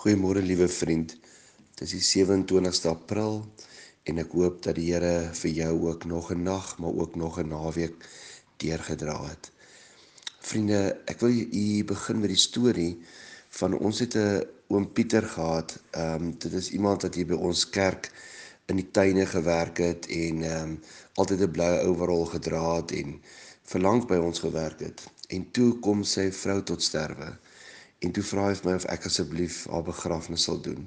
Goeiemôre liewe vriend. Dit is die 27ste April en ek hoop dat die Here vir jou ook nog 'n nag, maar ook nog 'n naweek deurgedra het. Vriende, ek wil u begin met die storie van ons het 'n oom Pieter gehad. Ehm um, dit is iemand wat hier by ons kerk in die tuine gewerk het en ehm um, altyd 'n blou overall gedra het en verlang by ons gewerk het. En toe kom sy vrou tot sterwe. En toe vra hy vir my of ek asseblief haar begrafnis sal doen.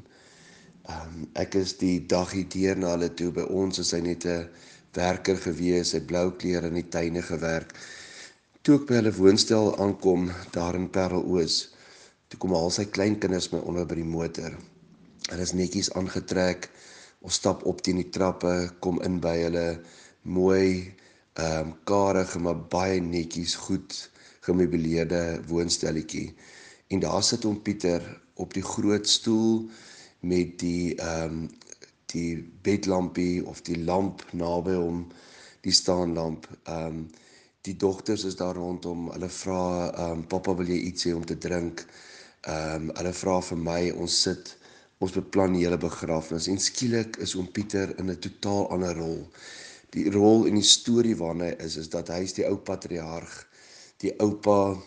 Ehm um, ek is die dag hierdeur na hulle toe by ons is hy net 'n werker gewees, hy blou klere in die tuine gewerk. Toe ek by hulle woonstel aankom daar in Parelloos, toe kom al sy kleinkinders my onder by die motor. Hulle is netjies aangetrek. Ons stap op teen die trappe, kom in by hulle mooi ehm um, karige maar baie netjies goed gemeubileerde woonstelletjie. En daar sit hom Pieter op die groot stoel met die ehm um, die bedlampie of die lamp naby hom, die staanlamp. Ehm um, die dogters is daar rondom. Hulle vra ehm um, pappa wil jy iets hê om te drink? Ehm um, hulle vra vir my, ons sit ons beplan die hele begrafnis en skielik is oom Pieter in 'n totaal ander rol. Die rol en die storie waarna hy is is dat hy is die ou patriarg, die oupa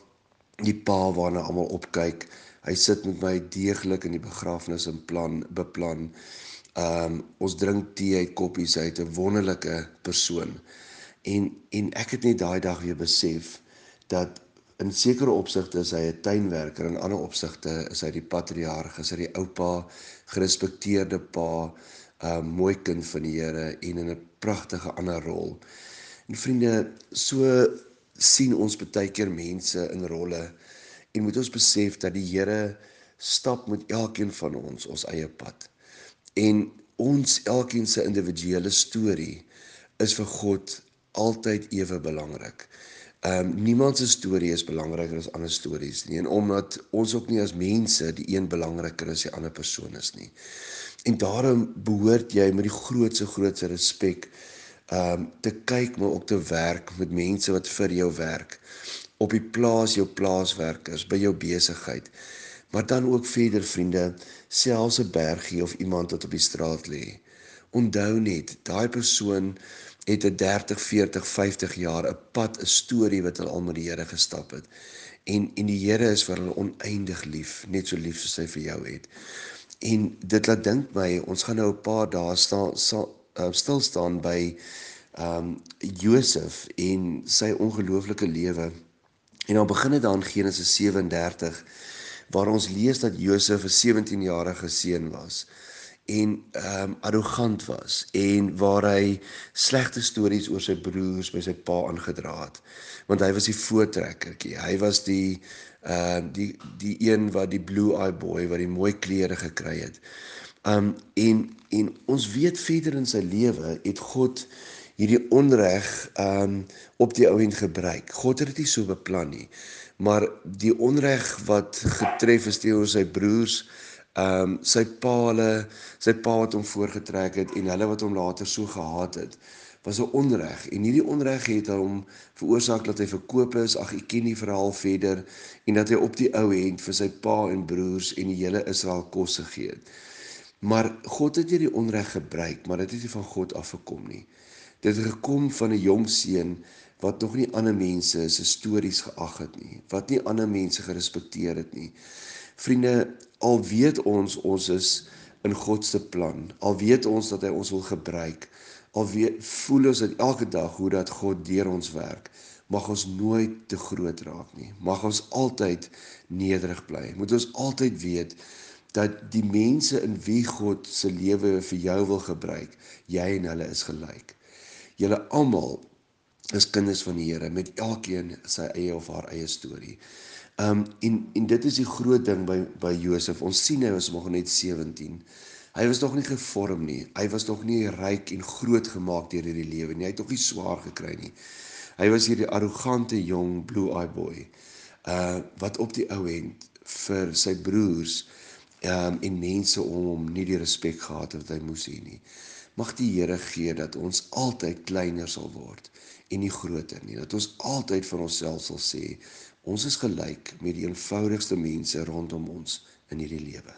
die pa waarna almal opkyk. Hy sit met my deeglik in die begrafnis en plan beplan. Ehm um, ons drink tee uit koppies uit 'n wonderlike persoon. En en ek het net daai dag weer besef dat in sekere opsigte is hy 'n tuinwerker en in ander opsigte is hy die patriarg, is hy die oupa, gerespekteerde pa, 'n uh, mooi kind van die Here en in 'n pragtige ander rol. En vriende, so sien ons baie keer mense in rolle en moet ons besef dat die Here stap met elkeen van ons ons eie pad. En ons elkeen se individuele storie is vir God altyd ewe belangrik. Ehm um, niemand se storie is belangriker as ander stories nie en omdat ons ook nie as mense die een belangriker as die ander persoon is nie. En daarom behoort jy met die grootste grootste respek um te kyk maar ook te werk met mense wat vir jou werk op die plaas jou plaaswerkers by jou besigheid. Maar dan ook verder vriende selfs 'n bergie of iemand wat op die straat lê. Onthou net daai persoon het 'n 30 40 50 jaar 'n pad 'n storie wat hulle al met die Here gestap het. En en die Here is vir hulle oneindig lief net so lief soos hy vir jou het. En dit laat dink my ons gaan nou 'n paar dae staan uh, stil staan by ehm um, Josef en sy ongelooflike lewe. En dan begin dit dan Genesis 37 waar ons lees dat Josef 'n 17-jarige seun was en ehm um, arrogant was en waar hy slegte stories oor sy broers by sy pa aangedra het. Want hy was die voortrekkertjie. Hy was die ehm uh, die die een wat die blue eye boy wat die mooi klere gekry het. Um en en ons weet verder in sy lewe het God hierdie onreg um op die ou end gebruik. God het dit nie so beplan nie. Maar die onreg wat getref is teenoor sy broers, um sy paale, sy pa wat hom voorgetrek het en hulle wat hom later so gehaat het, was 'n onreg en hierdie onreg het hom veroorsaak dat hy verkoop is. Ag, ek ken die verhaal verder en dat hy op die ou end vir sy pa en broers en die hele Israel kos gegee het. Maar God het hierdie onreg gebruik, maar dit het nie van God afgekom nie. Dit het gekom van 'n jong seun wat nog nie ander mense se stories geag het nie, wat nie ander mense gerespekteer het nie. Vriende, al weet ons ons is in God se plan, al weet ons dat hy ons wil gebruik, al weet voel ons dat elke dag hoe dat God deur ons werk, mag ons nooit te groot raak nie. Mag ons altyd nederig bly. Moet ons altyd weet dat die mense in wie God se lewe vir jou wil gebruik, jy en hulle is gelyk. Julle almal is kinders van die Here met elkeen sy eie of haar eie storie. Um en en dit is die groot ding by by Josef. Ons sien hy was nog net 17. Hy was nog nie gevorm nie. Hy was nog nie ryk en groot gemaak deur hierdie lewe nie. Hy het nog nie swaar gekry nie. Hy was hierdie arrogante jong blue eye boy. Uh wat op die ou end vir sy broers um, en mense om hom nie die respek gehad het wat hy moes hê nie. Mag die Here gee dat ons altyd kleiner sal word en nie groter nie. Dat ons altyd vir onsself sal sê ons is gelyk met die eenvoudigste mense rondom ons in hierdie lewe.